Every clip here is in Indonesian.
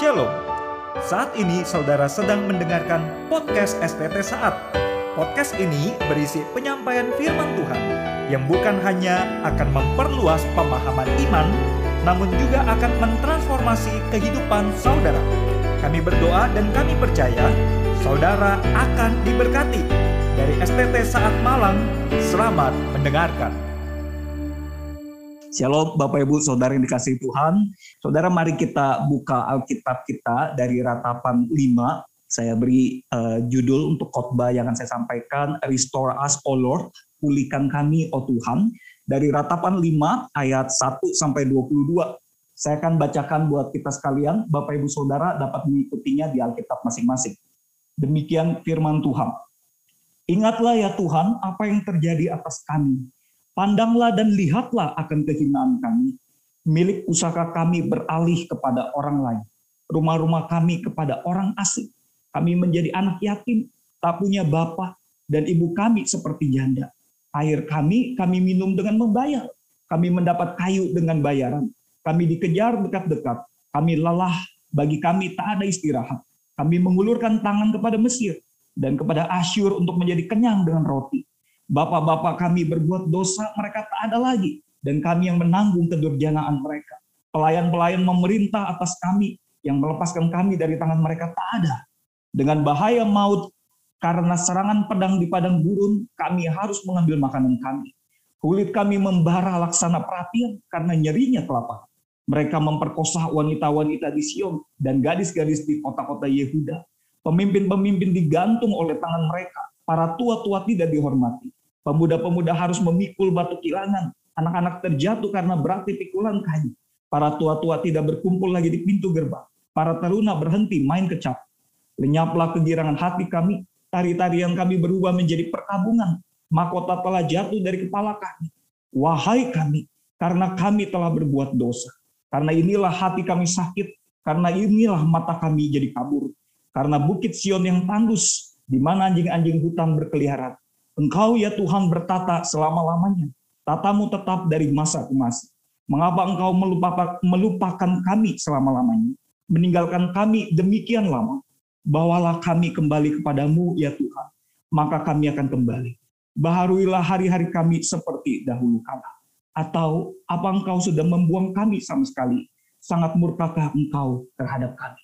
Shalom. Saat ini saudara sedang mendengarkan podcast STT Saat. Podcast ini berisi penyampaian firman Tuhan yang bukan hanya akan memperluas pemahaman iman, namun juga akan mentransformasi kehidupan saudara. Kami berdoa dan kami percaya saudara akan diberkati. Dari STT Saat Malang, selamat mendengarkan. Shalom Bapak Ibu Saudara yang dikasih Tuhan. Saudara mari kita buka Alkitab kita dari ratapan 5. Saya beri uh, judul untuk khotbah yang akan saya sampaikan Restore us O Lord, pulihkan kami O Tuhan. Dari ratapan 5 ayat 1 sampai 22. Saya akan bacakan buat kita sekalian, Bapak Ibu Saudara dapat mengikutinya di Alkitab masing-masing. Demikian firman Tuhan. Ingatlah ya Tuhan apa yang terjadi atas kami Pandanglah dan lihatlah akan kehinaan kami. Milik usaha kami beralih kepada orang lain. Rumah-rumah kami kepada orang asing. Kami menjadi anak yatim, tak punya bapak, dan ibu kami seperti janda. Air kami, kami minum dengan membayar. Kami mendapat kayu dengan bayaran. Kami dikejar dekat-dekat. Kami lelah, bagi kami tak ada istirahat. Kami mengulurkan tangan kepada Mesir dan kepada Asyur untuk menjadi kenyang dengan roti Bapak-bapak kami berbuat dosa, mereka tak ada lagi. Dan kami yang menanggung kedurjanaan mereka. Pelayan-pelayan memerintah atas kami, yang melepaskan kami dari tangan mereka tak ada. Dengan bahaya maut, karena serangan pedang di padang gurun, kami harus mengambil makanan kami. Kulit kami membara laksana perapian karena nyerinya kelapa. Mereka memperkosa wanita-wanita di Sion dan gadis-gadis di kota-kota Yehuda. Pemimpin-pemimpin digantung oleh tangan mereka. Para tua-tua tidak dihormati. Pemuda-pemuda harus memikul batu kilangan. Anak-anak terjatuh karena berarti pikulan kayu. Para tua-tua tidak berkumpul lagi di pintu gerbang. Para teruna berhenti main kecap. Lenyaplah kegirangan hati kami. Tari-tarian kami berubah menjadi perkabungan. Mahkota telah jatuh dari kepala kami. Wahai kami, karena kami telah berbuat dosa. Karena inilah hati kami sakit. Karena inilah mata kami jadi kabur. Karena bukit Sion yang tandus, di mana anjing-anjing hutan berkeliaran Engkau ya Tuhan bertata selama-lamanya. Tatamu tetap dari masa ke masa. Mengapa engkau melupakan, kami selama-lamanya? Meninggalkan kami demikian lama. Bawalah kami kembali kepadamu ya Tuhan. Maka kami akan kembali. Baharuilah hari-hari kami seperti dahulu kala. Atau apa engkau sudah membuang kami sama sekali? Sangat murkakah engkau terhadap kami?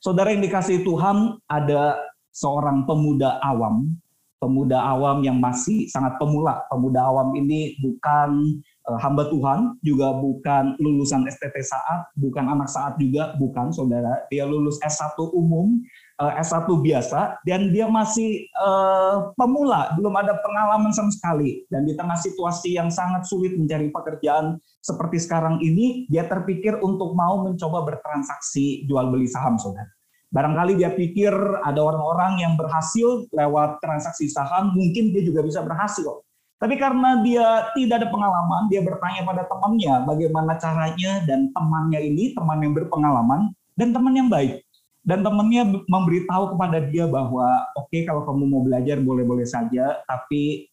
Saudara yang dikasih Tuhan, ada seorang pemuda awam pemuda awam yang masih sangat pemula. Pemuda awam ini bukan uh, hamba Tuhan, juga bukan lulusan STT saat, bukan anak saat juga, bukan saudara. Dia lulus S1 umum, eh, S1 biasa, dan dia masih uh, pemula, belum ada pengalaman sama sekali. Dan di tengah situasi yang sangat sulit mencari pekerjaan seperti sekarang ini, dia terpikir untuk mau mencoba bertransaksi jual beli saham, saudara. Barangkali dia pikir ada orang-orang yang berhasil lewat transaksi saham, mungkin dia juga bisa berhasil. Tapi karena dia tidak ada pengalaman, dia bertanya pada temannya bagaimana caranya dan temannya ini teman yang berpengalaman dan teman yang baik. Dan temannya memberitahu kepada dia bahwa oke okay, kalau kamu mau belajar boleh-boleh saja, tapi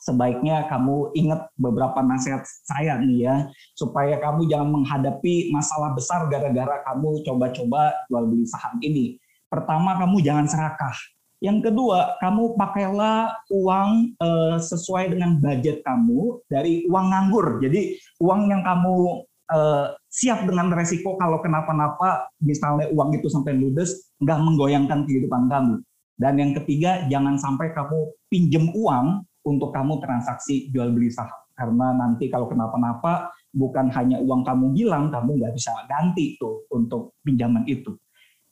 sebaiknya kamu ingat beberapa nasihat saya nih ya, supaya kamu jangan menghadapi masalah besar gara-gara kamu coba-coba jual beli saham ini. Pertama, kamu jangan serakah. Yang kedua, kamu pakailah uang eh, sesuai dengan budget kamu dari uang nganggur. Jadi uang yang kamu eh, siap dengan resiko kalau kenapa-napa, misalnya uang itu sampai ludes, nggak menggoyangkan kehidupan kamu. Dan yang ketiga, jangan sampai kamu pinjem uang untuk kamu transaksi jual beli saham. Karena nanti kalau kenapa-napa, bukan hanya uang kamu hilang, kamu nggak bisa ganti tuh untuk pinjaman itu.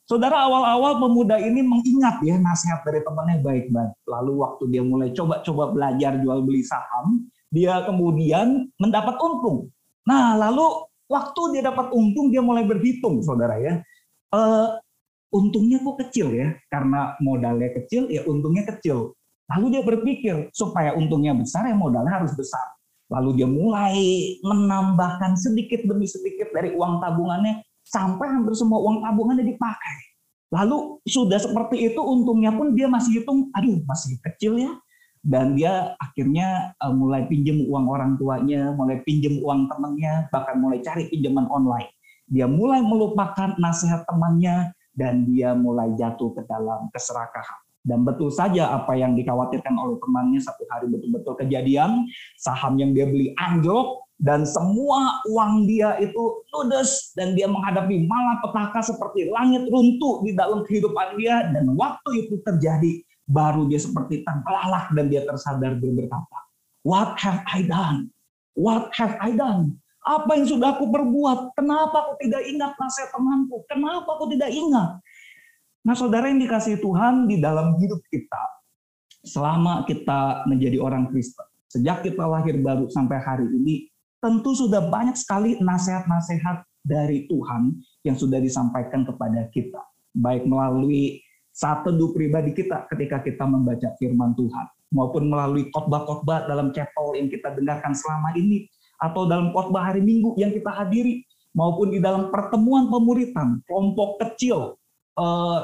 Saudara awal-awal pemuda ini mengingat ya nasihat dari temannya baik-baik. Lalu waktu dia mulai coba-coba belajar jual beli saham, dia kemudian mendapat untung. Nah lalu waktu dia dapat untung dia mulai berhitung saudara ya. Uh, untungnya kok kecil ya karena modalnya kecil ya untungnya kecil Lalu dia berpikir, supaya untungnya besar ya modalnya harus besar. Lalu dia mulai menambahkan sedikit demi sedikit dari uang tabungannya sampai hampir semua uang tabungannya dipakai. Lalu sudah seperti itu untungnya pun dia masih hitung, aduh masih kecil ya. Dan dia akhirnya uh, mulai pinjam uang orang tuanya, mulai pinjam uang temannya, bahkan mulai cari pinjaman online. dia mulai melupakan nasihat temannya dan dia mulai jatuh ke dalam keserakahan. Dan betul saja apa yang dikhawatirkan oleh temannya satu hari betul-betul kejadian, saham yang dia beli anjlok dan semua uang dia itu ludes dan dia menghadapi malapetaka seperti langit runtuh di dalam kehidupan dia dan waktu itu terjadi baru dia seperti terbelalak dan dia tersadar dia berkata, What have I done? What have I done? Apa yang sudah aku perbuat? Kenapa aku tidak ingat nasihat temanku? Kenapa aku tidak ingat? Nah saudara yang dikasih Tuhan di dalam hidup kita, selama kita menjadi orang Kristen, sejak kita lahir baru sampai hari ini, tentu sudah banyak sekali nasihat-nasihat dari Tuhan yang sudah disampaikan kepada kita. Baik melalui saat teduh pribadi kita ketika kita membaca firman Tuhan, maupun melalui khotbah-khotbah dalam chapel yang kita dengarkan selama ini, atau dalam khotbah hari Minggu yang kita hadiri maupun di dalam pertemuan pemuritan, kelompok kecil,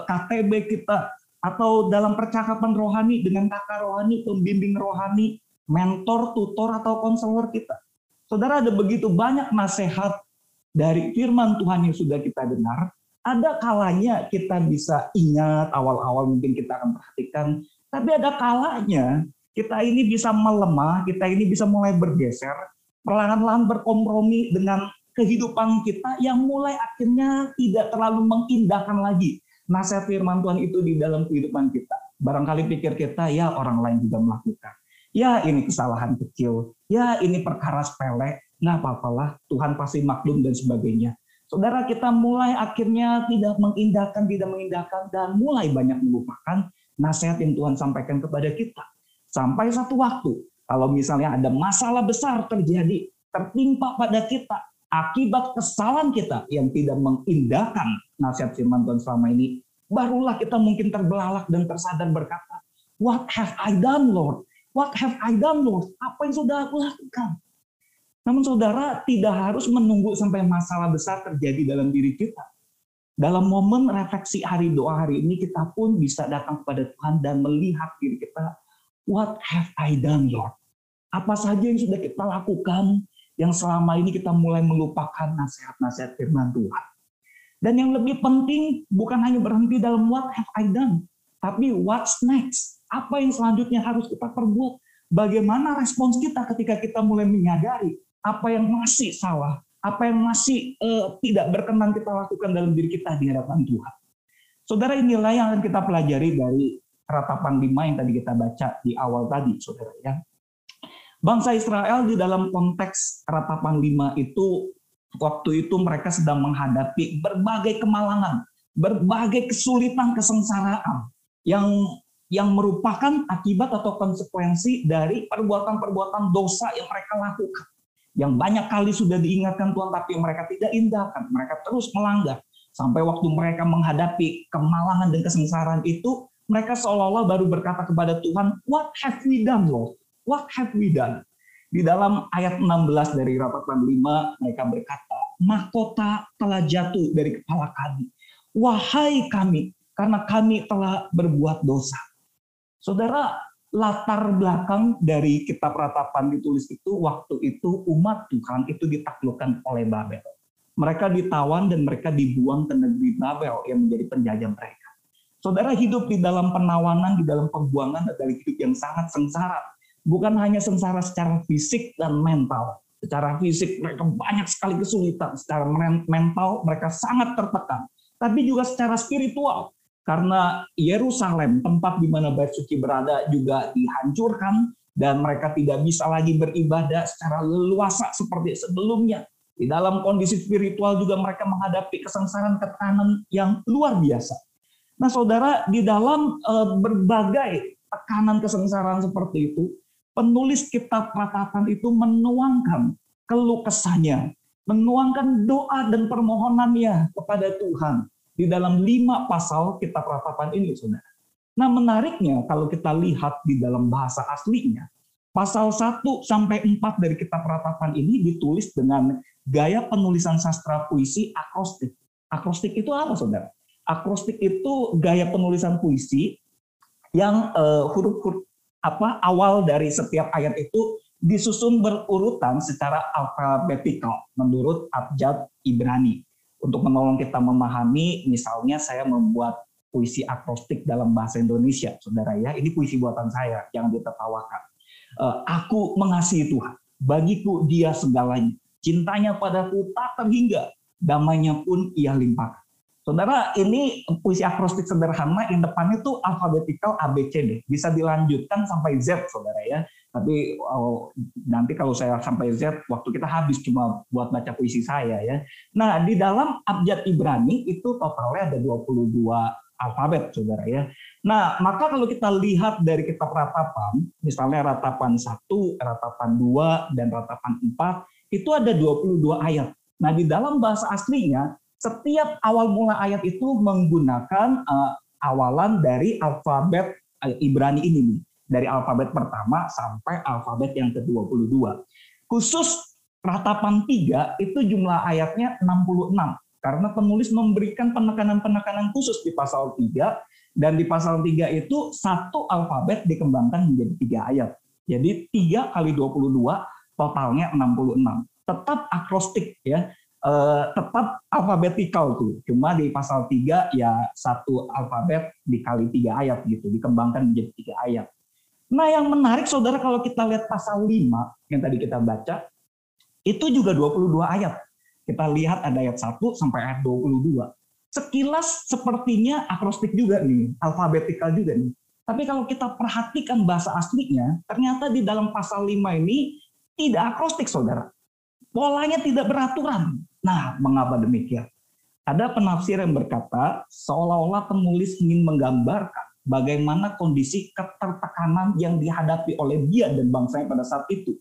KTB kita atau dalam percakapan rohani dengan kakak rohani, pembimbing rohani, mentor, tutor atau konselor kita. Saudara ada begitu banyak nasihat dari firman Tuhan yang sudah kita dengar, ada kalanya kita bisa ingat awal-awal mungkin kita akan perhatikan, tapi ada kalanya kita ini bisa melemah, kita ini bisa mulai bergeser, perlahan-lahan berkompromi dengan kehidupan kita yang mulai akhirnya tidak terlalu mengindahkan lagi nasihat firman Tuhan itu di dalam kehidupan kita. Barangkali pikir kita, ya orang lain juga melakukan. Ya ini kesalahan kecil, ya ini perkara sepele, nggak apa-apalah, Tuhan pasti maklum dan sebagainya. Saudara kita mulai akhirnya tidak mengindahkan, tidak mengindahkan, dan mulai banyak melupakan nasihat yang Tuhan sampaikan kepada kita. Sampai satu waktu, kalau misalnya ada masalah besar terjadi, tertimpa pada kita, akibat kesalahan kita yang tidak mengindahkan nasihat firman Tuhan selama ini, barulah kita mungkin terbelalak dan tersadar berkata, What have I done, Lord? What have I done, Lord? Apa yang sudah aku lakukan? Namun saudara tidak harus menunggu sampai masalah besar terjadi dalam diri kita. Dalam momen refleksi hari doa hari ini kita pun bisa datang kepada Tuhan dan melihat diri kita What have I done, Lord? Apa saja yang sudah kita lakukan yang selama ini kita mulai melupakan nasihat-nasihat firman Tuhan. Dan yang lebih penting bukan hanya berhenti dalam what have I done, tapi what's next? Apa yang selanjutnya harus kita perbuat? Bagaimana respons kita ketika kita mulai menyadari apa yang masih salah, apa yang masih uh, tidak berkenan kita lakukan dalam diri kita di hadapan Tuhan. Saudara inilah yang akan kita pelajari dari ratapan lima yang tadi kita baca di awal tadi, saudara ya. Bangsa Israel di dalam konteks ratapan lima itu waktu itu mereka sedang menghadapi berbagai kemalangan, berbagai kesulitan, kesengsaraan yang yang merupakan akibat atau konsekuensi dari perbuatan-perbuatan dosa yang mereka lakukan. Yang banyak kali sudah diingatkan Tuhan tapi mereka tidak indahkan, mereka terus melanggar. Sampai waktu mereka menghadapi kemalangan dan kesengsaraan itu, mereka seolah-olah baru berkata kepada Tuhan, "What have we done, Lord? What have we done?" Di dalam ayat 16 dari Rapatan 5, mereka berkata, "Mahkota telah jatuh dari kepala kami. Wahai kami, karena kami telah berbuat dosa." Saudara, latar belakang dari kitab ratapan ditulis itu waktu itu umat Tuhan itu ditaklukkan oleh Babel. Mereka ditawan dan mereka dibuang ke negeri Babel yang menjadi penjajah mereka. Saudara hidup di dalam penawanan, di dalam pembuangan adalah hidup yang sangat sengsara. Bukan hanya sengsara secara fisik dan mental. Secara fisik mereka banyak sekali kesulitan, secara mental mereka sangat tertekan. Tapi juga secara spiritual, karena Yerusalem, tempat di mana bait suci berada juga dihancurkan dan mereka tidak bisa lagi beribadah secara leluasa seperti sebelumnya. Di dalam kondisi spiritual juga mereka menghadapi kesengsaraan tekanan yang luar biasa. Nah, saudara, di dalam uh, berbagai tekanan kesengsaraan seperti itu, penulis kitab ratapan itu menuangkan keluh kesahnya, menuangkan doa dan permohonannya kepada Tuhan di dalam lima pasal kitab ratapan ini, saudara. Nah, menariknya kalau kita lihat di dalam bahasa aslinya, pasal 1 sampai 4 dari kitab ratapan ini ditulis dengan gaya penulisan sastra puisi akrostik. Akrostik itu apa, saudara? akrostik itu gaya penulisan puisi yang uh, huruf-huruf apa awal dari setiap ayat itu disusun berurutan secara alfabetikal menurut abjad Ibrani. untuk menolong kita memahami, misalnya saya membuat puisi akrostik dalam bahasa Indonesia, saudara ya. Ini puisi buatan saya, yang ditertawakan. Uh, aku mengasihi Tuhan, bagiku dia segalanya. Cintanya padaku tak terhingga, damainya pun ia limpahkan. Saudara, ini puisi akrostik sederhana, yang depannya itu alfabetikal ABCD. Bisa dilanjutkan sampai Z, saudara ya. Tapi oh, nanti kalau saya sampai Z, waktu kita habis cuma buat baca puisi saya ya. Nah, di dalam abjad Ibrani itu totalnya ada 22 alfabet, saudara ya. Nah, maka kalau kita lihat dari kitab ratapan, misalnya ratapan 1, ratapan 2, dan ratapan 4, itu ada 22 ayat. Nah, di dalam bahasa aslinya, setiap awal mula ayat itu menggunakan uh, awalan dari alfabet uh, Ibrani ini nih dari alfabet pertama sampai alfabet yang ke-22. Khusus ratapan 3 itu jumlah ayatnya 66 karena penulis memberikan penekanan-penekanan khusus di pasal 3 dan di pasal 3 itu satu alfabet dikembangkan menjadi tiga ayat. Jadi 3 kali 22 totalnya 66. Tetap akrostik ya. Uh, tetap alfabetikal tuh. Cuma di pasal 3 ya satu alfabet dikali tiga ayat gitu, dikembangkan menjadi tiga ayat. Nah yang menarik saudara kalau kita lihat pasal 5 yang tadi kita baca, itu juga 22 ayat. Kita lihat ada ayat 1 sampai ayat 22. Sekilas sepertinya akrostik juga nih, alfabetikal juga nih. Tapi kalau kita perhatikan bahasa aslinya, ternyata di dalam pasal 5 ini tidak akrostik saudara. Polanya tidak beraturan. Nah, mengapa demikian? Ada penafsir yang berkata, seolah-olah penulis ingin menggambarkan bagaimana kondisi ketertekanan yang dihadapi oleh dia dan bangsanya pada saat itu.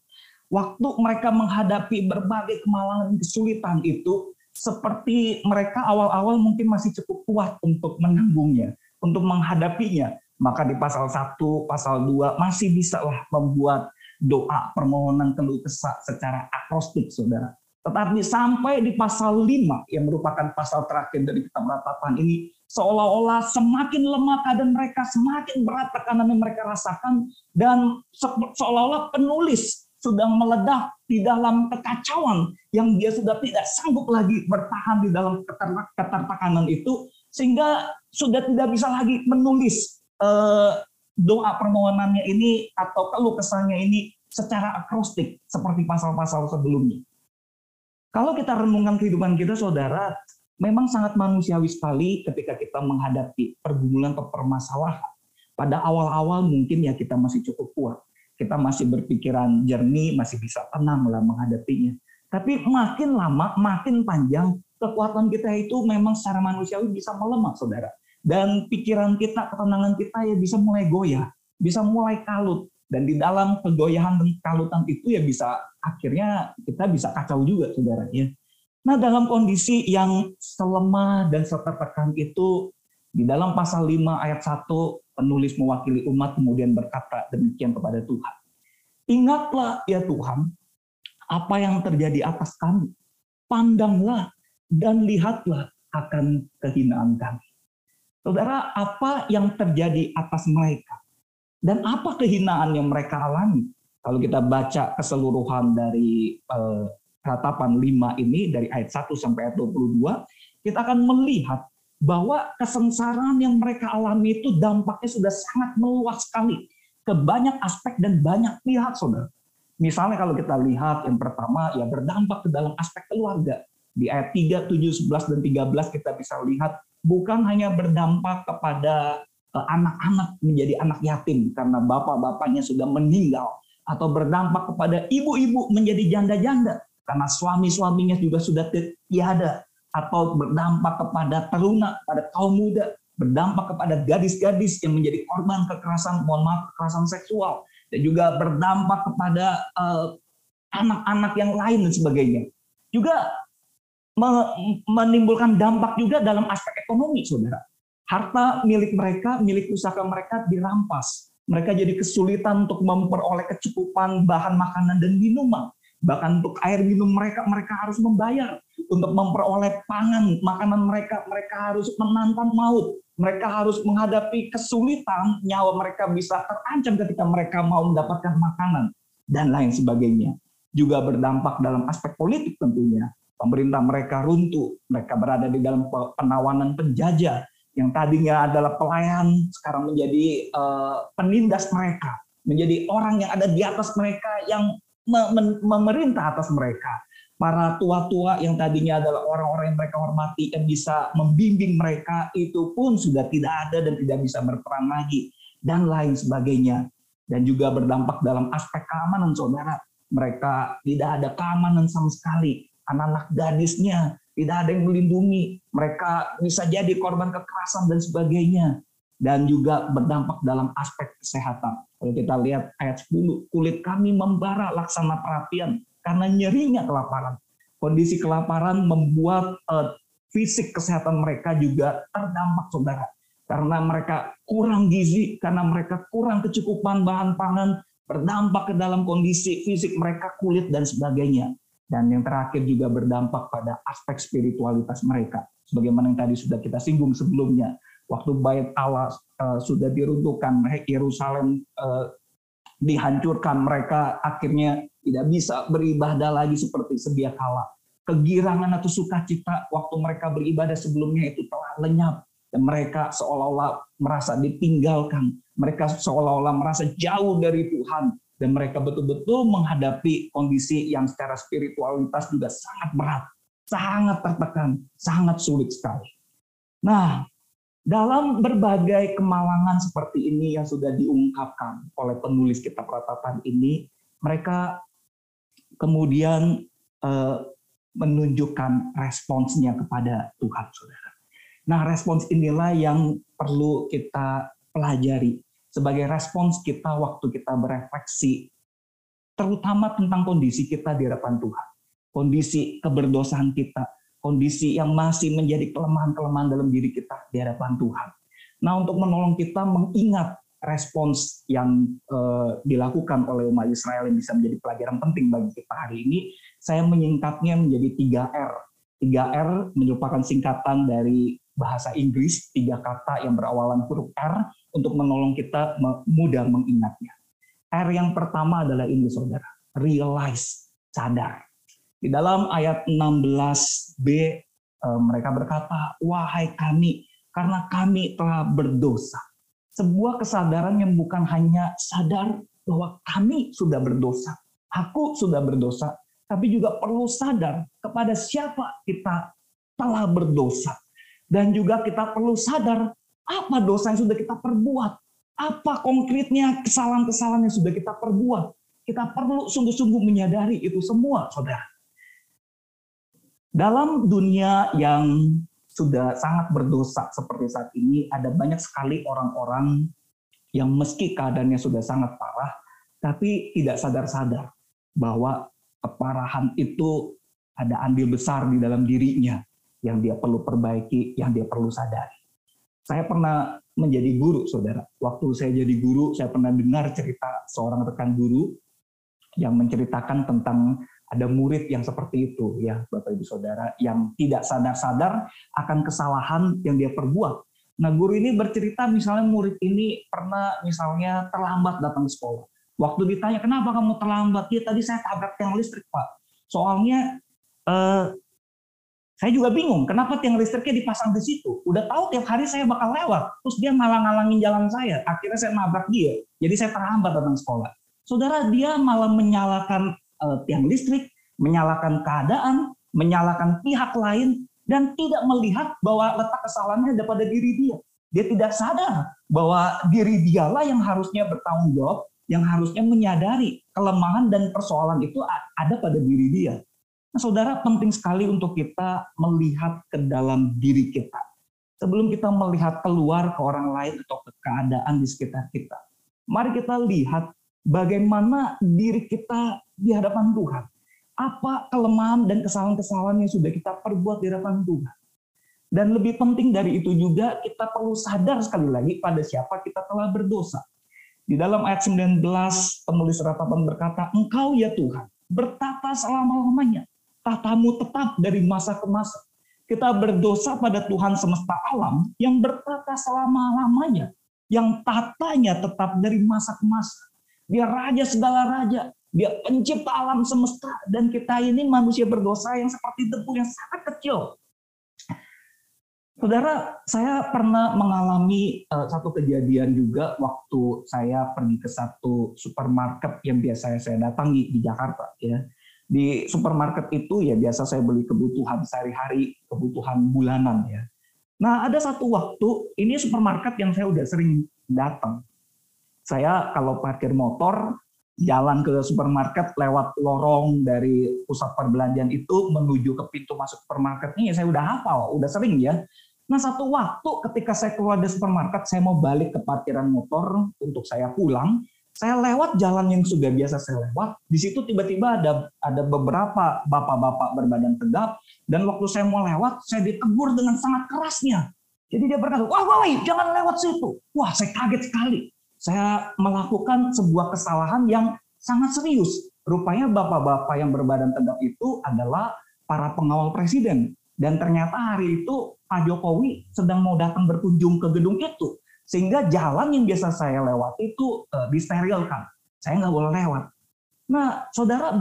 Waktu mereka menghadapi berbagai kemalangan kesulitan itu, seperti mereka awal-awal mungkin masih cukup kuat untuk menanggungnya, untuk menghadapinya. Maka di pasal 1, pasal 2 masih bisa lah membuat doa permohonan keluh kesah secara akrostik, saudara. Tetapi sampai di pasal 5 yang merupakan pasal terakhir dari kitab ratapan ini, seolah-olah semakin lemah keadaan mereka, semakin berat tekanan yang mereka rasakan, dan seolah-olah penulis sudah meledak di dalam kekacauan yang dia sudah tidak sanggup lagi bertahan di dalam ketertekanan itu, sehingga sudah tidak bisa lagi menulis eh, doa permohonannya ini atau keluh kesahnya ini secara akrostik seperti pasal-pasal sebelumnya. Kalau kita renungkan kehidupan kita, saudara, memang sangat manusiawi sekali ketika kita menghadapi pergumulan atau permasalahan. Pada awal-awal mungkin ya kita masih cukup kuat. Kita masih berpikiran jernih, masih bisa tenang lah menghadapinya. Tapi makin lama, makin panjang, kekuatan kita itu memang secara manusiawi bisa melemah, saudara. Dan pikiran kita, ketenangan kita ya bisa mulai goyah, bisa mulai kalut. Dan di dalam kegoyahan dan kalutan itu ya bisa akhirnya kita bisa kacau juga saudara ya. Nah dalam kondisi yang selemah dan setertekan itu di dalam pasal 5 ayat 1 penulis mewakili umat kemudian berkata demikian kepada Tuhan. Ingatlah ya Tuhan apa yang terjadi atas kami. Pandanglah dan lihatlah akan kehinaan kami. Saudara, apa yang terjadi atas mereka? Dan apa kehinaan yang mereka alami. Kalau kita baca keseluruhan dari uh, ratapan 5 ini dari ayat 1 sampai ayat 22, kita akan melihat bahwa kesengsaraan yang mereka alami itu dampaknya sudah sangat meluas sekali ke banyak aspek dan banyak pihak, saudara. Misalnya kalau kita lihat yang pertama ya berdampak ke dalam aspek keluarga. Di ayat 3, 7, 11, dan 13 kita bisa lihat bukan hanya berdampak kepada Eh, anak-anak menjadi anak yatim karena bapak-bapaknya sudah meninggal atau berdampak kepada ibu-ibu menjadi janda-janda karena suami-suaminya juga sudah tiada atau berdampak kepada teruna, pada kaum muda, berdampak kepada gadis-gadis yang menjadi korban kekerasan, mohon maaf, kekerasan seksual, dan juga berdampak kepada eh, anak-anak uh, yang lain dan sebagainya. Juga menimbulkan dampak juga dalam aspek ekonomi, saudara harta milik mereka, milik usaha mereka dirampas. Mereka jadi kesulitan untuk memperoleh kecukupan bahan makanan dan minuman. Bahkan untuk air minum mereka, mereka harus membayar. Untuk memperoleh pangan, makanan mereka, mereka harus menantang maut. Mereka harus menghadapi kesulitan, nyawa mereka bisa terancam ketika mereka mau mendapatkan makanan, dan lain sebagainya. Juga berdampak dalam aspek politik tentunya. Pemerintah mereka runtuh, mereka berada di dalam penawanan penjajah yang tadinya adalah pelayan sekarang menjadi uh, penindas mereka, menjadi orang yang ada di atas mereka yang memerintah atas mereka. Para tua-tua yang tadinya adalah orang-orang yang mereka hormati yang bisa membimbing mereka itu pun sudah tidak ada dan tidak bisa berperan lagi dan lain sebagainya. Dan juga berdampak dalam aspek keamanan saudara. Mereka tidak ada keamanan sama sekali. Anak-anak gadisnya tidak ada yang melindungi. Mereka bisa jadi korban kekerasan dan sebagainya. Dan juga berdampak dalam aspek kesehatan. Kalau kita lihat ayat 10, kulit kami membara laksana perapian karena nyerinya kelaparan. Kondisi kelaparan membuat uh, fisik kesehatan mereka juga terdampak, saudara. Karena mereka kurang gizi, karena mereka kurang kecukupan bahan pangan, berdampak ke dalam kondisi fisik mereka, kulit, dan sebagainya. Dan yang terakhir juga berdampak pada aspek spiritualitas mereka. Sebagaimana yang tadi sudah kita singgung sebelumnya. Waktu bait Allah uh, sudah diruntuhkan, Yerusalem uh, dihancurkan, mereka akhirnya tidak bisa beribadah lagi seperti sedia kala. Kegirangan atau sukacita waktu mereka beribadah sebelumnya itu telah lenyap dan mereka seolah-olah merasa ditinggalkan, mereka seolah-olah merasa jauh dari Tuhan dan mereka betul-betul menghadapi kondisi yang secara spiritualitas juga sangat berat, sangat tertekan, sangat sulit sekali. Nah, dalam berbagai kemalangan seperti ini yang sudah diungkapkan oleh penulis kitab ratapan ini, mereka kemudian eh, menunjukkan responsnya kepada Tuhan, saudara. Nah, respons inilah yang perlu kita pelajari sebagai respons kita waktu kita berefleksi, terutama tentang kondisi kita di hadapan Tuhan, kondisi keberdosaan kita, kondisi yang masih menjadi kelemahan-kelemahan dalam diri kita di hadapan Tuhan. Nah, untuk menolong kita mengingat respons yang uh, dilakukan oleh umat Israel yang bisa menjadi pelajaran penting bagi kita hari ini, saya menyingkatnya menjadi 3R. 3R merupakan singkatan dari bahasa Inggris, tiga kata yang berawalan huruf R, untuk menolong kita mudah mengingatnya. R yang pertama adalah ini saudara, realize, sadar. Di dalam ayat 16b eh, mereka berkata, wahai kami, karena kami telah berdosa. Sebuah kesadaran yang bukan hanya sadar bahwa kami sudah berdosa, aku sudah berdosa, tapi juga perlu sadar kepada siapa kita telah berdosa. Dan juga kita perlu sadar apa dosa yang sudah kita perbuat? Apa konkretnya kesalahan-kesalahan yang sudah kita perbuat? Kita perlu sungguh-sungguh menyadari itu semua, saudara. Dalam dunia yang sudah sangat berdosa seperti saat ini, ada banyak sekali orang-orang yang meski keadaannya sudah sangat parah, tapi tidak sadar-sadar bahwa keparahan itu ada andil besar di dalam dirinya yang dia perlu perbaiki, yang dia perlu sadari. Saya pernah menjadi guru, saudara. Waktu saya jadi guru, saya pernah dengar cerita seorang rekan guru yang menceritakan tentang ada murid yang seperti itu, ya, Bapak Ibu Saudara, yang tidak sadar-sadar akan kesalahan yang dia perbuat. Nah, guru ini bercerita misalnya murid ini pernah misalnya terlambat datang ke sekolah. Waktu ditanya, kenapa kamu terlambat? Ya tadi saya tabrak tiang listrik, Pak. Soalnya eh, saya juga bingung, kenapa tiang listriknya dipasang di situ? Udah tahu tiap hari saya bakal lewat, terus dia malah ngalangin jalan saya. Akhirnya saya nabrak dia, jadi saya terhambat datang sekolah. Saudara, dia malah menyalakan uh, tiang listrik, menyalakan keadaan, menyalakan pihak lain, dan tidak melihat bahwa letak kesalahannya ada pada diri dia. Dia tidak sadar bahwa diri dialah yang harusnya bertanggung jawab, yang harusnya menyadari kelemahan dan persoalan itu ada pada diri dia. Nah, saudara, penting sekali untuk kita melihat ke dalam diri kita. Sebelum kita melihat keluar ke orang lain atau ke keadaan di sekitar kita. Mari kita lihat bagaimana diri kita di hadapan Tuhan. Apa kelemahan dan kesalahan-kesalahan yang sudah kita perbuat di hadapan Tuhan. Dan lebih penting dari itu juga kita perlu sadar sekali lagi pada siapa kita telah berdosa. Di dalam ayat 19 penulis ratapan berkata, Engkau ya Tuhan, bertata selama-lamanya tatamu tetap dari masa ke masa. Kita berdosa pada Tuhan semesta alam yang bertata selama-lamanya, yang tatanya tetap dari masa ke masa. Dia raja segala raja, Dia pencipta alam semesta dan kita ini manusia berdosa yang seperti debu yang sangat kecil. Saudara, saya pernah mengalami uh, satu kejadian juga waktu saya pergi ke satu supermarket yang biasa saya datangi di Jakarta ya. Di supermarket itu ya biasa saya beli kebutuhan sehari-hari, kebutuhan bulanan ya. Nah, ada satu waktu ini supermarket yang saya udah sering datang. Saya kalau parkir motor jalan ke supermarket lewat lorong dari pusat perbelanjaan itu menuju ke pintu masuk supermarketnya ya saya udah hafal, udah sering ya. Nah satu waktu ketika saya keluar dari supermarket, saya mau balik ke parkiran motor untuk saya pulang, saya lewat jalan yang sudah biasa saya lewat. Di situ tiba-tiba ada ada beberapa bapak-bapak berbadan tegap dan waktu saya mau lewat, saya ditegur dengan sangat kerasnya. Jadi dia berkata, wah, wah, jangan lewat situ. Wah, saya kaget sekali. Saya melakukan sebuah kesalahan yang sangat serius. Rupanya bapak-bapak yang berbadan tegap itu adalah para pengawal presiden. Dan ternyata hari itu Pak Jokowi sedang mau datang berkunjung ke gedung itu. Sehingga jalan yang biasa saya lewati itu uh, disterilkan. Saya nggak boleh lewat. Nah, saudara,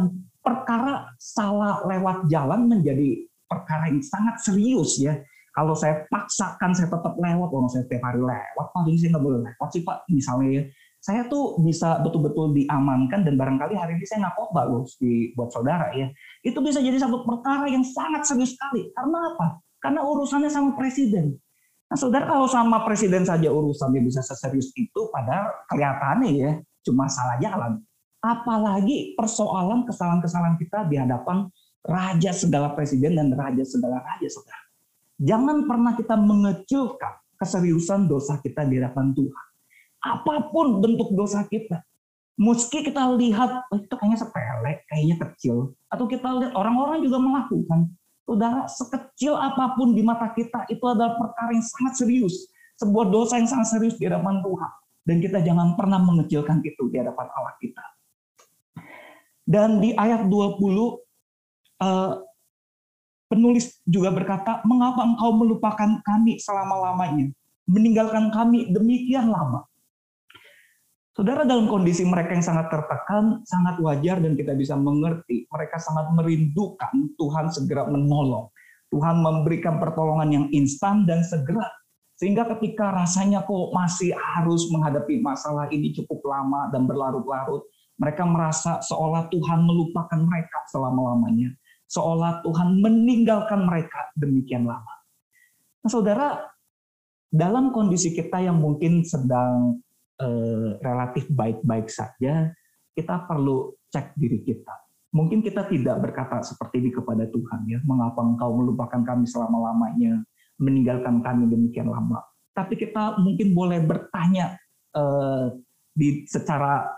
perkara salah lewat jalan menjadi perkara yang sangat serius ya. Kalau saya paksakan saya tetap lewat, kalau saya setiap hari lewat, Pak, ini saya nggak boleh lewat sih Pak, misalnya ya. Saya tuh bisa betul-betul diamankan dan barangkali hari ini saya nggak kok bagus di buat saudara ya. Itu bisa jadi satu perkara yang sangat serius sekali. Karena apa? Karena urusannya sama presiden. Nah, saudara kalau sama presiden saja urusannya bisa seserius itu, padahal kelihatannya ya cuma salah jalan. Apalagi persoalan kesalahan-kesalahan kita di hadapan raja segala presiden dan raja segala raja, saudara. Jangan pernah kita mengecilkan keseriusan dosa kita di hadapan Tuhan. Apa pun bentuk dosa kita, meski kita lihat oh, itu kayaknya sepele, kayaknya kecil, atau kita lihat orang-orang juga melakukan, Saudara, sekecil apa pun di mata kita itu adalah perkara yang sangat serius. Sebuah dosa yang sangat serius di hadapan Tuhan. Dan kita jangan pernah mengecilkan itu di hadapan Allah kita. Dan di ayat 20, eh, penulis juga berkata, mengapa engkau melupakan kami selama-lamanya? Meninggalkan kami demikian lama. Saudara dalam kondisi mereka yang sangat tertekan, sangat wajar dan kita bisa mengerti. Mereka sangat merindukan Tuhan segera menolong. Tuhan memberikan pertolongan yang instan dan segera. Sehingga ketika rasanya kok masih harus menghadapi masalah ini cukup lama dan berlarut-larut, mereka merasa seolah Tuhan melupakan mereka selama-lamanya. Seolah Tuhan meninggalkan mereka demikian lama. Nah saudara, dalam kondisi kita yang mungkin sedang eh, relatif baik-baik saja, kita perlu cek diri kita. Mungkin kita tidak berkata seperti ini kepada Tuhan ya, mengapa engkau melupakan kami selama-lamanya, meninggalkan kami demikian lama. Tapi kita mungkin boleh bertanya eh, di secara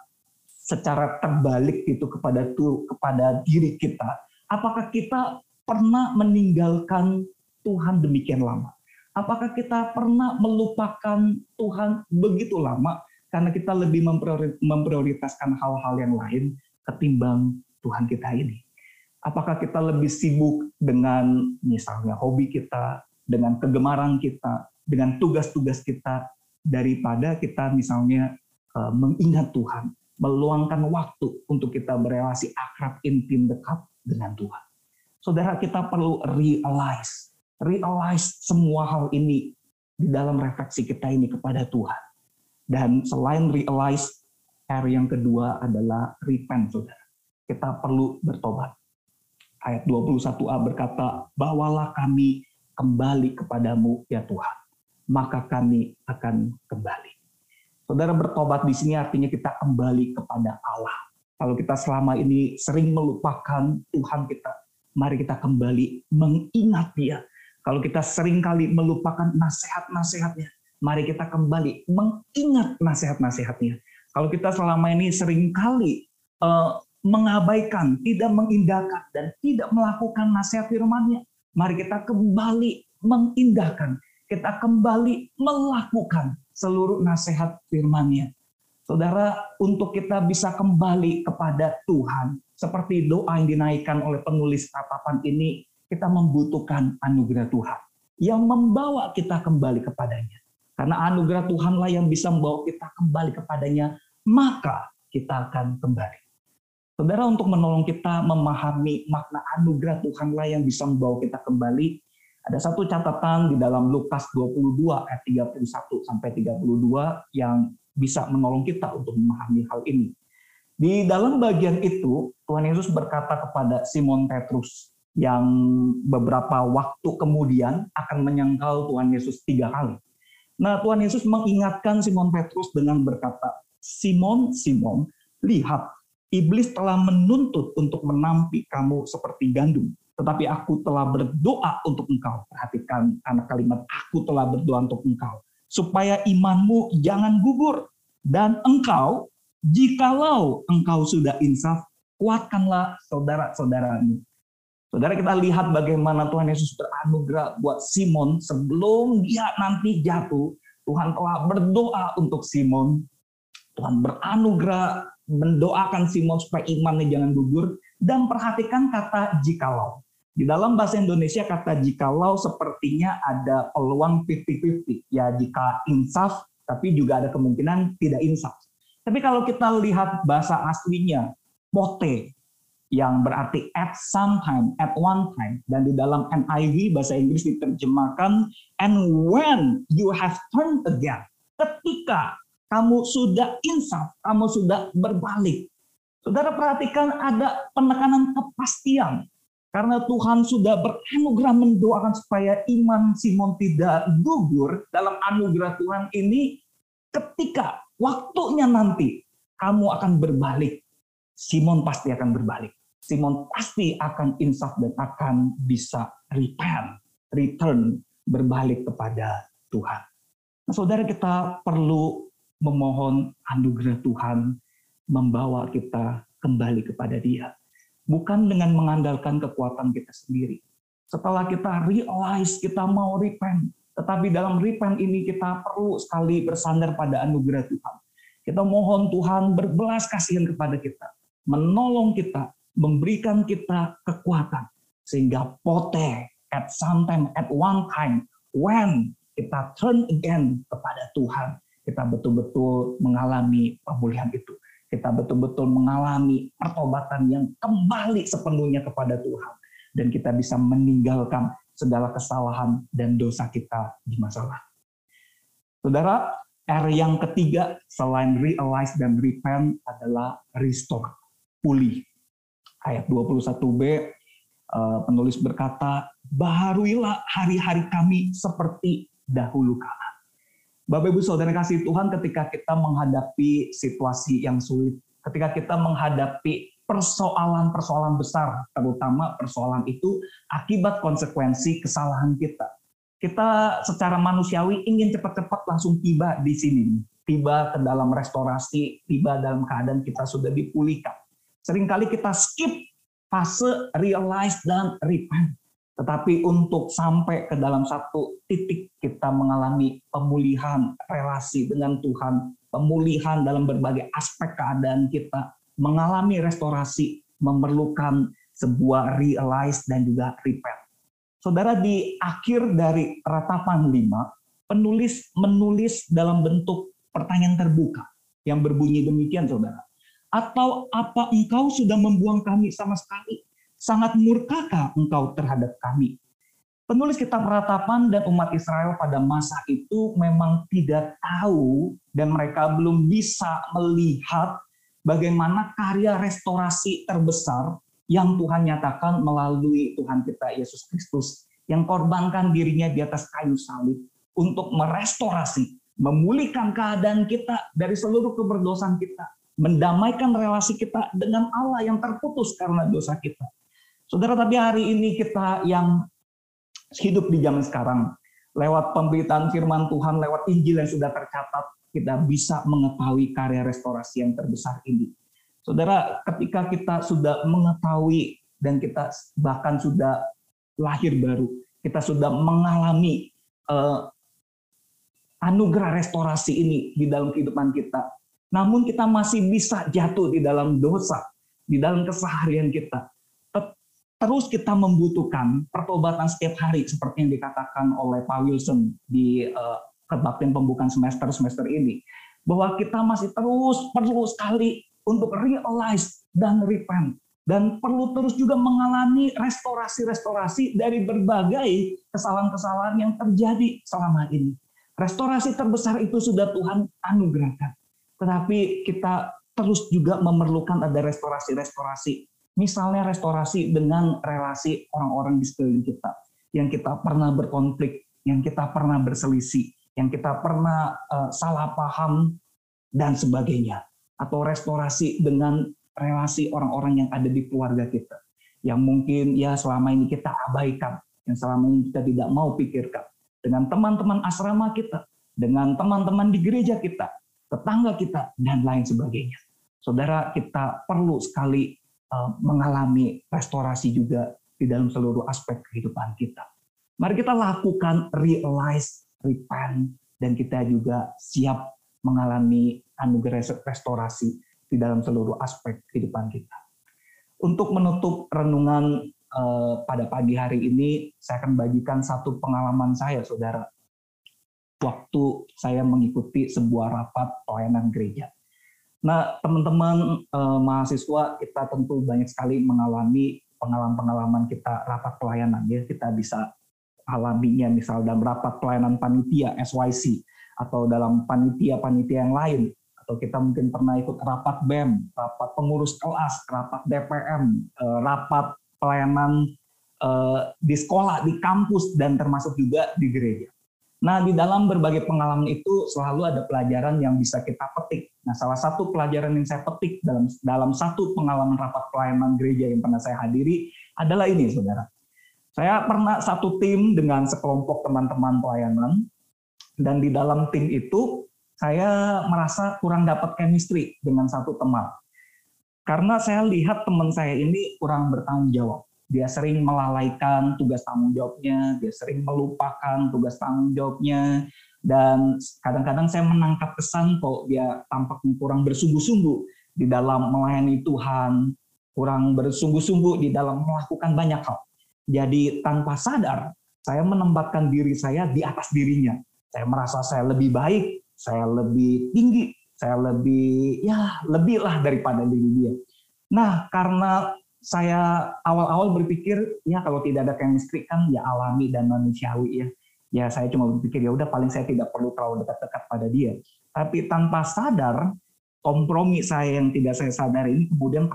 secara terbalik itu kepada tuh kepada diri kita, apakah kita pernah meninggalkan Tuhan demikian lama? Apakah kita pernah melupakan Tuhan begitu lama karena kita lebih memprioritaskan hal-hal yang lain ketimbang Tuhan kita ini. Apakah kita lebih sibuk dengan misalnya hobi kita, dengan kegemaran kita, dengan tugas-tugas kita daripada kita misalnya eh, mengingat Tuhan, meluangkan waktu untuk kita berelasi akrab, intim, dekat dengan Tuhan. Saudara kita perlu realize, realize semua hal ini di dalam refleksi kita ini kepada Tuhan dan selain realize, R yang kedua adalah repent, saudara. Kita perlu bertobat. Ayat 21a berkata, bawalah kami kembali kepadamu ya Tuhan. Maka kami akan kembali. Saudara bertobat di sini artinya kita kembali kepada Allah. Kalau kita selama ini sering melupakan Tuhan kita, mari kita kembali mengingat dia. Kalau kita sering kali melupakan nasihat-nasihatnya, mari kita kembali mengingat nasihat-nasihatnya. Kalau kita selama ini sering kali uh, mengabaikan, tidak mengindahkan, dan tidak melakukan nasihat firman-Nya, mari kita kembali mengindahkan, kita kembali melakukan seluruh nasihat firman-Nya. Saudara, untuk kita bisa kembali kepada Tuhan, seperti doa yang dinaikkan oleh penulis tatapan ini, kita membutuhkan anugerah Tuhan yang membawa kita kembali kepadanya. Karena anugerah Tuhanlah yang bisa membawa kita kembali kepadanya, maka kita akan kembali. Saudara untuk menolong kita memahami makna anugerah Tuhanlah yang bisa membawa kita kembali. Ada satu catatan di dalam Lukas 22 ayat 31 sampai 32 yang bisa menolong kita untuk memahami hal ini. Di dalam bagian itu Tuhan Yesus berkata kepada Simon Petrus yang beberapa waktu kemudian akan menyangkal Tuhan Yesus tiga kali. Nah Tuhan Yesus mengingatkan Simon Petrus dengan berkata, Simon, Simon, lihat Iblis telah menuntut untuk menampi kamu seperti gandum. Tetapi aku telah berdoa untuk engkau. Perhatikan anak kalimat, aku telah berdoa untuk engkau. Supaya imanmu jangan gugur. Dan engkau, jikalau engkau sudah insaf, kuatkanlah saudara-saudaramu. Saudara kita lihat bagaimana Tuhan Yesus beranugerah buat Simon sebelum dia nanti jatuh. Tuhan telah berdoa untuk Simon. Tuhan beranugerah mendoakan Simon supaya imannya jangan gugur dan perhatikan kata jikalau. Di dalam bahasa Indonesia kata jikalau sepertinya ada peluang 50-50. Ya jika insaf tapi juga ada kemungkinan tidak insaf. Tapi kalau kita lihat bahasa aslinya pote yang berarti at some time, at one time dan di dalam NIV bahasa Inggris diterjemahkan and when you have turned again. Ketika kamu sudah insaf, kamu sudah berbalik. Saudara perhatikan ada penekanan kepastian. Karena Tuhan sudah beranugerah mendoakan supaya iman Simon tidak gugur dalam anugerah Tuhan ini ketika waktunya nanti kamu akan berbalik. Simon pasti akan berbalik. Simon pasti akan insaf dan akan bisa repent, return, berbalik kepada Tuhan. Nah, saudara kita perlu memohon anugerah Tuhan membawa kita kembali kepada Dia. Bukan dengan mengandalkan kekuatan kita sendiri. Setelah kita realize kita mau repent, tetapi dalam repent ini kita perlu sekali bersandar pada anugerah Tuhan. Kita mohon Tuhan berbelas kasihan kepada kita, menolong kita, memberikan kita kekuatan sehingga pote at some time, at one time, when kita turn again kepada Tuhan, kita betul-betul mengalami pemulihan itu. Kita betul-betul mengalami pertobatan yang kembali sepenuhnya kepada Tuhan. Dan kita bisa meninggalkan segala kesalahan dan dosa kita di masa lalu. Saudara, R yang ketiga selain realize dan repent adalah restore, pulih. Ayat 21b eh, penulis berkata, "Baharuilah hari-hari kami seperti dahulu kala." Bapak Ibu Saudara kasih Tuhan ketika kita menghadapi situasi yang sulit, ketika kita menghadapi persoalan-persoalan besar, terutama persoalan itu akibat konsekuensi kesalahan kita. Kita secara manusiawi ingin cepat-cepat langsung tiba di sini, tiba ke dalam restorasi, tiba dalam keadaan kita sudah dipulihkan. Seringkali kita skip fase realize dan repent. Tetapi untuk sampai ke dalam satu titik kita mengalami pemulihan relasi dengan Tuhan, pemulihan dalam berbagai aspek keadaan kita, mengalami restorasi, memerlukan sebuah realize dan juga repent. Saudara di akhir dari ratapan 5, penulis menulis dalam bentuk pertanyaan terbuka yang berbunyi demikian saudara. Atau apa engkau sudah membuang kami sama sekali? sangat murkakah engkau terhadap kami? Penulis kitab ratapan dan umat Israel pada masa itu memang tidak tahu dan mereka belum bisa melihat bagaimana karya restorasi terbesar yang Tuhan nyatakan melalui Tuhan kita Yesus Kristus yang korbankan dirinya di atas kayu salib untuk merestorasi, memulihkan keadaan kita dari seluruh keberdosaan kita, mendamaikan relasi kita dengan Allah yang terputus karena dosa kita Saudara, tapi hari ini kita yang hidup di zaman sekarang, lewat pemberitaan firman Tuhan, lewat Injil yang sudah tercatat, kita bisa mengetahui karya restorasi yang terbesar ini. Saudara, ketika kita sudah mengetahui dan kita bahkan sudah lahir baru, kita sudah mengalami uh, anugerah restorasi ini di dalam kehidupan kita. Namun kita masih bisa jatuh di dalam dosa, di dalam keseharian kita terus kita membutuhkan pertobatan setiap hari seperti yang dikatakan oleh Pak Wilson di uh, kebaktian pembukaan semester semester ini bahwa kita masih terus perlu sekali untuk realize dan repent dan perlu terus juga mengalami restorasi-restorasi dari berbagai kesalahan-kesalahan yang terjadi selama ini. Restorasi terbesar itu sudah Tuhan anugerahkan. Tetapi kita terus juga memerlukan ada restorasi-restorasi. Misalnya restorasi dengan relasi orang-orang di sekeliling kita. Yang kita pernah berkonflik, yang kita pernah berselisih, yang kita pernah uh, salah paham, dan sebagainya. Atau restorasi dengan relasi orang-orang yang ada di keluarga kita. Yang mungkin ya selama ini kita abaikan, yang selama ini kita tidak mau pikirkan. Dengan teman-teman asrama kita, dengan teman-teman di gereja kita, tetangga kita, dan lain sebagainya. Saudara, kita perlu sekali uh, mengalami restorasi juga di dalam seluruh aspek kehidupan kita. Mari kita lakukan realize, repent, dan kita juga siap mengalami anugerah restorasi di dalam seluruh aspek kehidupan kita. Untuk menutup renungan uh, pada pagi hari ini, saya akan bagikan satu pengalaman saya, saudara. Waktu saya mengikuti sebuah rapat pelayanan gereja. Nah, teman-teman eh, mahasiswa kita tentu banyak sekali mengalami pengalaman-pengalaman kita rapat pelayanan ya. Kita bisa alaminya misal dalam rapat pelayanan panitia SYC atau dalam panitia-panitia yang lain atau kita mungkin pernah ikut rapat BEM, rapat pengurus kelas, rapat DPM, eh, rapat pelayanan eh, di sekolah, di kampus dan termasuk juga di gereja. Nah, di dalam berbagai pengalaman itu selalu ada pelajaran yang bisa kita petik. Nah, salah satu pelajaran yang saya petik dalam dalam satu pengalaman rapat pelayanan gereja yang pernah saya hadiri adalah ini, Saudara. Saya pernah satu tim dengan sekelompok teman-teman pelayanan dan di dalam tim itu saya merasa kurang dapat chemistry dengan satu teman. Karena saya lihat teman saya ini kurang bertanggung jawab dia sering melalaikan tugas tanggung jawabnya, dia sering melupakan tugas tanggung jawabnya, dan kadang-kadang saya menangkap kesan kok dia tampaknya kurang bersungguh-sungguh di dalam melayani Tuhan, kurang bersungguh-sungguh di dalam melakukan banyak hal. Jadi tanpa sadar, saya menempatkan diri saya di atas dirinya. Saya merasa saya lebih baik, saya lebih tinggi, saya lebih ya lebih lah daripada diri dia. Nah, karena saya awal-awal berpikir ya kalau tidak ada chemistry kan ya alami dan manusiawi ya. Ya saya cuma berpikir ya udah paling saya tidak perlu terlalu dekat-dekat pada dia. Tapi tanpa sadar kompromi saya yang tidak saya sadar ini kemudian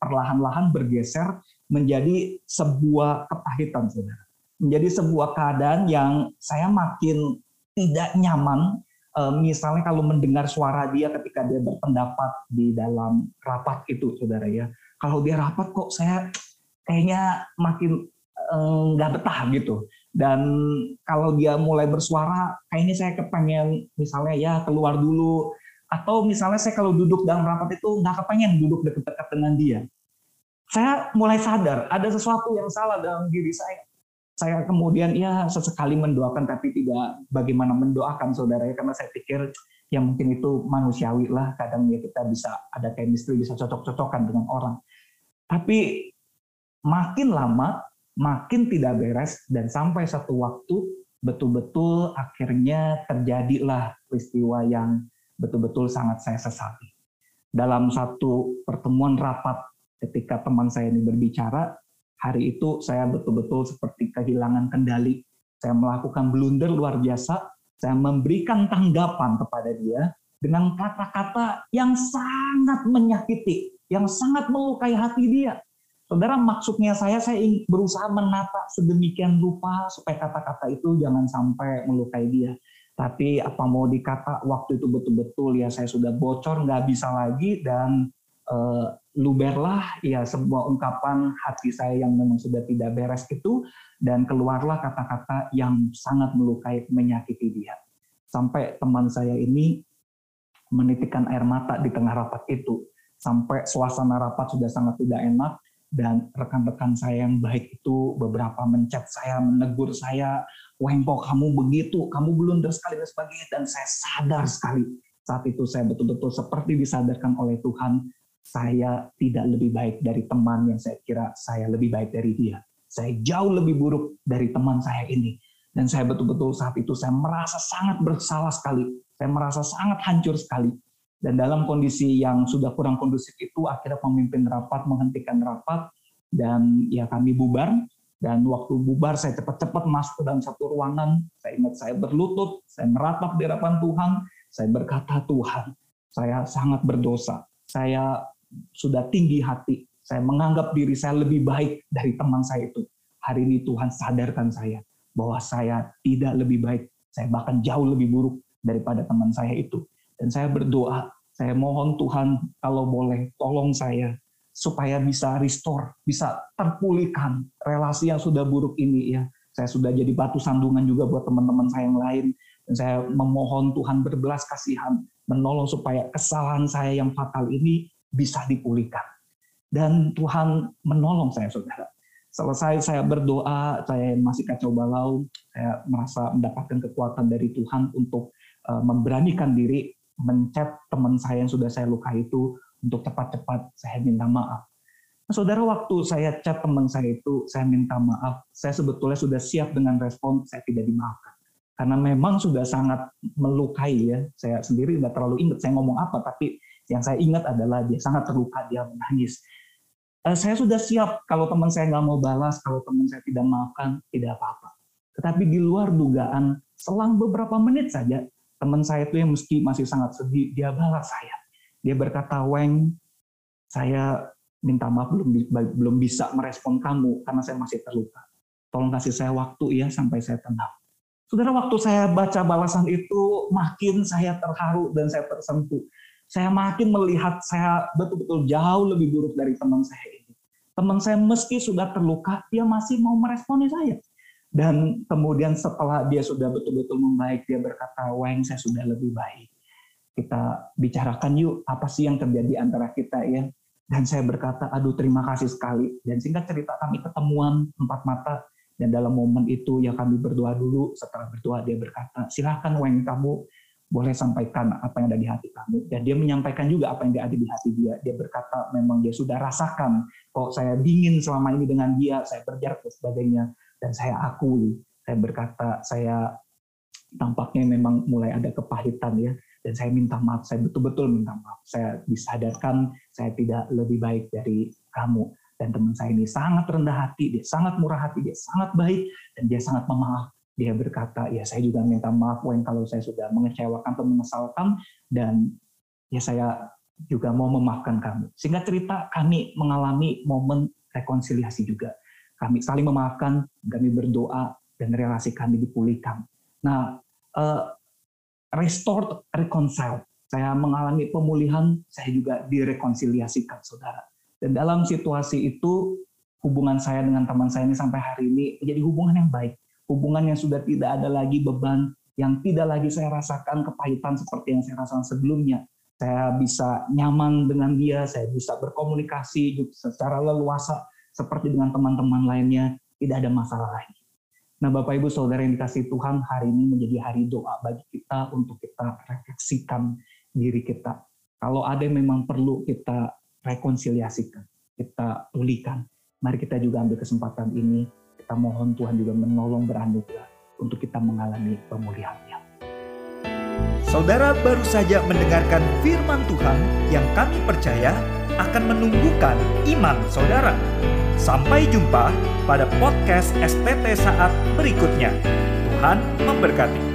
perlahan-lahan bergeser menjadi sebuah kepahitan saudara. Menjadi sebuah keadaan yang saya makin tidak nyaman eh, misalnya kalau mendengar suara dia ketika dia berpendapat di dalam rapat itu saudara ya kalau dia rapat kok saya kayaknya makin eh, nggak uh, betah gitu. Dan kalau dia mulai bersuara, kayaknya saya kepengen misalnya ya keluar dulu. Atau misalnya saya kalau duduk dalam rapat itu nggak kepengen duduk dekat-dekat dengan dia. Saya mulai sadar ada sesuatu yang salah dalam diri saya. Saya kemudian ya sesekali mendoakan tapi tidak bagaimana mendoakan saudara ya karena saya pikir ya mungkin itu manusiawi lah kadang ya kita bisa ada chemistry bisa cocok-cocokan dengan orang tapi makin lama makin tidak beres dan sampai satu waktu betul-betul akhirnya terjadilah peristiwa yang betul-betul sangat saya sesali. Dalam satu pertemuan rapat ketika teman saya ini berbicara, hari itu saya betul-betul seperti kehilangan kendali. Saya melakukan blunder luar biasa, saya memberikan tanggapan kepada dia dengan kata-kata yang sangat menyakiti yang sangat melukai hati dia. Saudara, maksudnya saya, saya berusaha menata sedemikian rupa supaya kata-kata itu jangan sampai melukai dia. Tapi apa mau dikata, waktu itu betul-betul ya saya sudah bocor, nggak bisa lagi, dan uh, luberlah ya sebuah ungkapan hati saya yang memang sudah tidak beres itu, dan keluarlah kata-kata yang sangat melukai, menyakiti dia. Sampai teman saya ini menitikkan air mata di tengah rapat itu sampai suasana rapat sudah sangat tidak enak dan rekan-rekan saya yang baik itu beberapa mencet saya, menegur saya, Wengpo kamu begitu, kamu blunder sekali dan sebagainya dan saya sadar sekali saat itu saya betul-betul seperti disadarkan oleh Tuhan saya tidak lebih baik dari teman yang saya kira saya lebih baik dari dia. Saya jauh lebih buruk dari teman saya ini. Dan saya betul-betul saat itu saya merasa sangat bersalah sekali. Saya merasa sangat hancur sekali Dan dalam kondisi yang sudah kurang kondusif itu, akhirnya pemimpin rapat menghentikan rapat, dan ya kami bubar. Dan waktu bubar, saya cepat-cepat masuk ke dalam satu ruangan. Saya ingat saya berlutut, saya meratap di hadapan Tuhan, saya berkata, Tuhan, saya sangat berdosa. Saya sudah tinggi hati. Saya menganggap diri saya lebih baik dari teman saya itu. Hari ini Tuhan sadarkan saya bahwa saya tidak lebih baik. Saya bahkan jauh lebih buruk daripada teman saya itu. Dan saya berdoa, saya mohon Tuhan kalau boleh tolong saya supaya bisa restore, bisa terpulihkan relasi yang sudah buruk ini ya. Saya sudah jadi batu sandungan juga buat teman-teman saya yang lain. Dan saya memohon Tuhan berbelas kasihan, menolong supaya kesalahan saya yang fatal ini bisa dipulihkan. Dan Tuhan menolong saya, saudara. Selesai saya berdoa, saya masih kacau balau, saya merasa mendapatkan kekuatan dari Tuhan untuk eh, memberanikan diri mencet teman saya yang sudah saya lukai itu untuk cepat-cepat saya minta maaf. Nah, saudara, waktu saya chat teman saya itu, saya minta maaf. Saya sebetulnya sudah siap dengan respon, saya tidak dimaafkan. Karena memang sudah sangat melukai ya. Saya sendiri tidak terlalu ingat saya ngomong apa, tapi yang saya ingat adalah dia sangat terluka, dia menangis. Eh, saya sudah siap kalau teman saya nggak mau balas, kalau teman saya tidak maafkan, tidak apa-apa. Tetapi di luar dugaan, selang beberapa menit saja, teman saya itu yang meski masih sangat sedih, dia balas saya. Dia berkata, Weng, saya minta maaf belum belum bisa merespon kamu karena saya masih terluka. Tolong kasih saya waktu ya sampai saya tenang. Saudara, waktu saya baca balasan itu, makin saya terharu dan saya tersentuh. Saya makin melihat saya betul-betul jauh lebih buruk dari teman saya ini. Teman saya meski sudah terluka, dia masih mau meresponi saya. Dan kemudian setelah dia sudah betul-betul membaik, dia berkata, Weng, saya sudah lebih baik. Kita bicarakan yuk, apa sih yang terjadi antara kita ya. Dan saya berkata, aduh terima kasih sekali. Dan singkat cerita kami ketemuan empat mata. Dan dalam momen itu ya kami berdoa dulu. Setelah berdoa dia berkata, silahkan Weng kamu boleh sampaikan apa yang ada di hati kamu. Dan dia menyampaikan juga apa yang ada di hati dia. Dia berkata memang dia sudah rasakan kok saya dingin selama ini dengan dia, saya berjarak dan sebagainya dan saya akui, saya berkata saya tampaknya memang mulai ada kepahitan ya, dan saya minta maaf, saya betul-betul minta maaf. Saya disadarkan saya tidak lebih baik dari kamu. Dan teman saya ini sangat rendah hati, dia sangat murah hati, dia sangat baik, dan dia sangat memaaf. Dia berkata, ya saya juga minta maaf Wen kalau saya sudah mengecewakan atau mengesalkan, dan ya saya juga mau memaafkan kamu. Sehingga cerita kami mengalami momen rekonsiliasi juga kami saling memaafkan, kami berdoa, dan relasi kami dipulihkan. Nah, uh, restored, reconcile. Saya mengalami pemulihan, saya juga direkonsiliasikan, saudara. Dan dalam situasi itu, hubungan saya dengan teman saya ini sampai hari ini menjadi hubungan yang baik. Hubungan yang sudah tidak ada lagi beban, yang tidak lagi saya rasakan kepahitan seperti yang saya rasakan sebelumnya. Saya bisa nyaman dengan dia, saya bisa berkomunikasi secara leluasa, seperti dengan teman-teman lainnya, tidak ada masalah lagi. Nah, Bapak Ibu Saudara yang dikasih Tuhan, hari ini menjadi hari doa bagi kita untuk kita refleksikan diri kita. Kalau ada yang memang perlu kita rekonsiliasikan, kita pulihkan. Mari kita juga ambil kesempatan ini, kita mohon Tuhan juga menolong beranugerah untuk kita mengalami pemulihannya. Saudara baru saja mendengarkan firman Tuhan yang kami percaya akan menumbuhkan iman saudara. Sampai jumpa pada podcast STT saat berikutnya. Tuhan memberkati.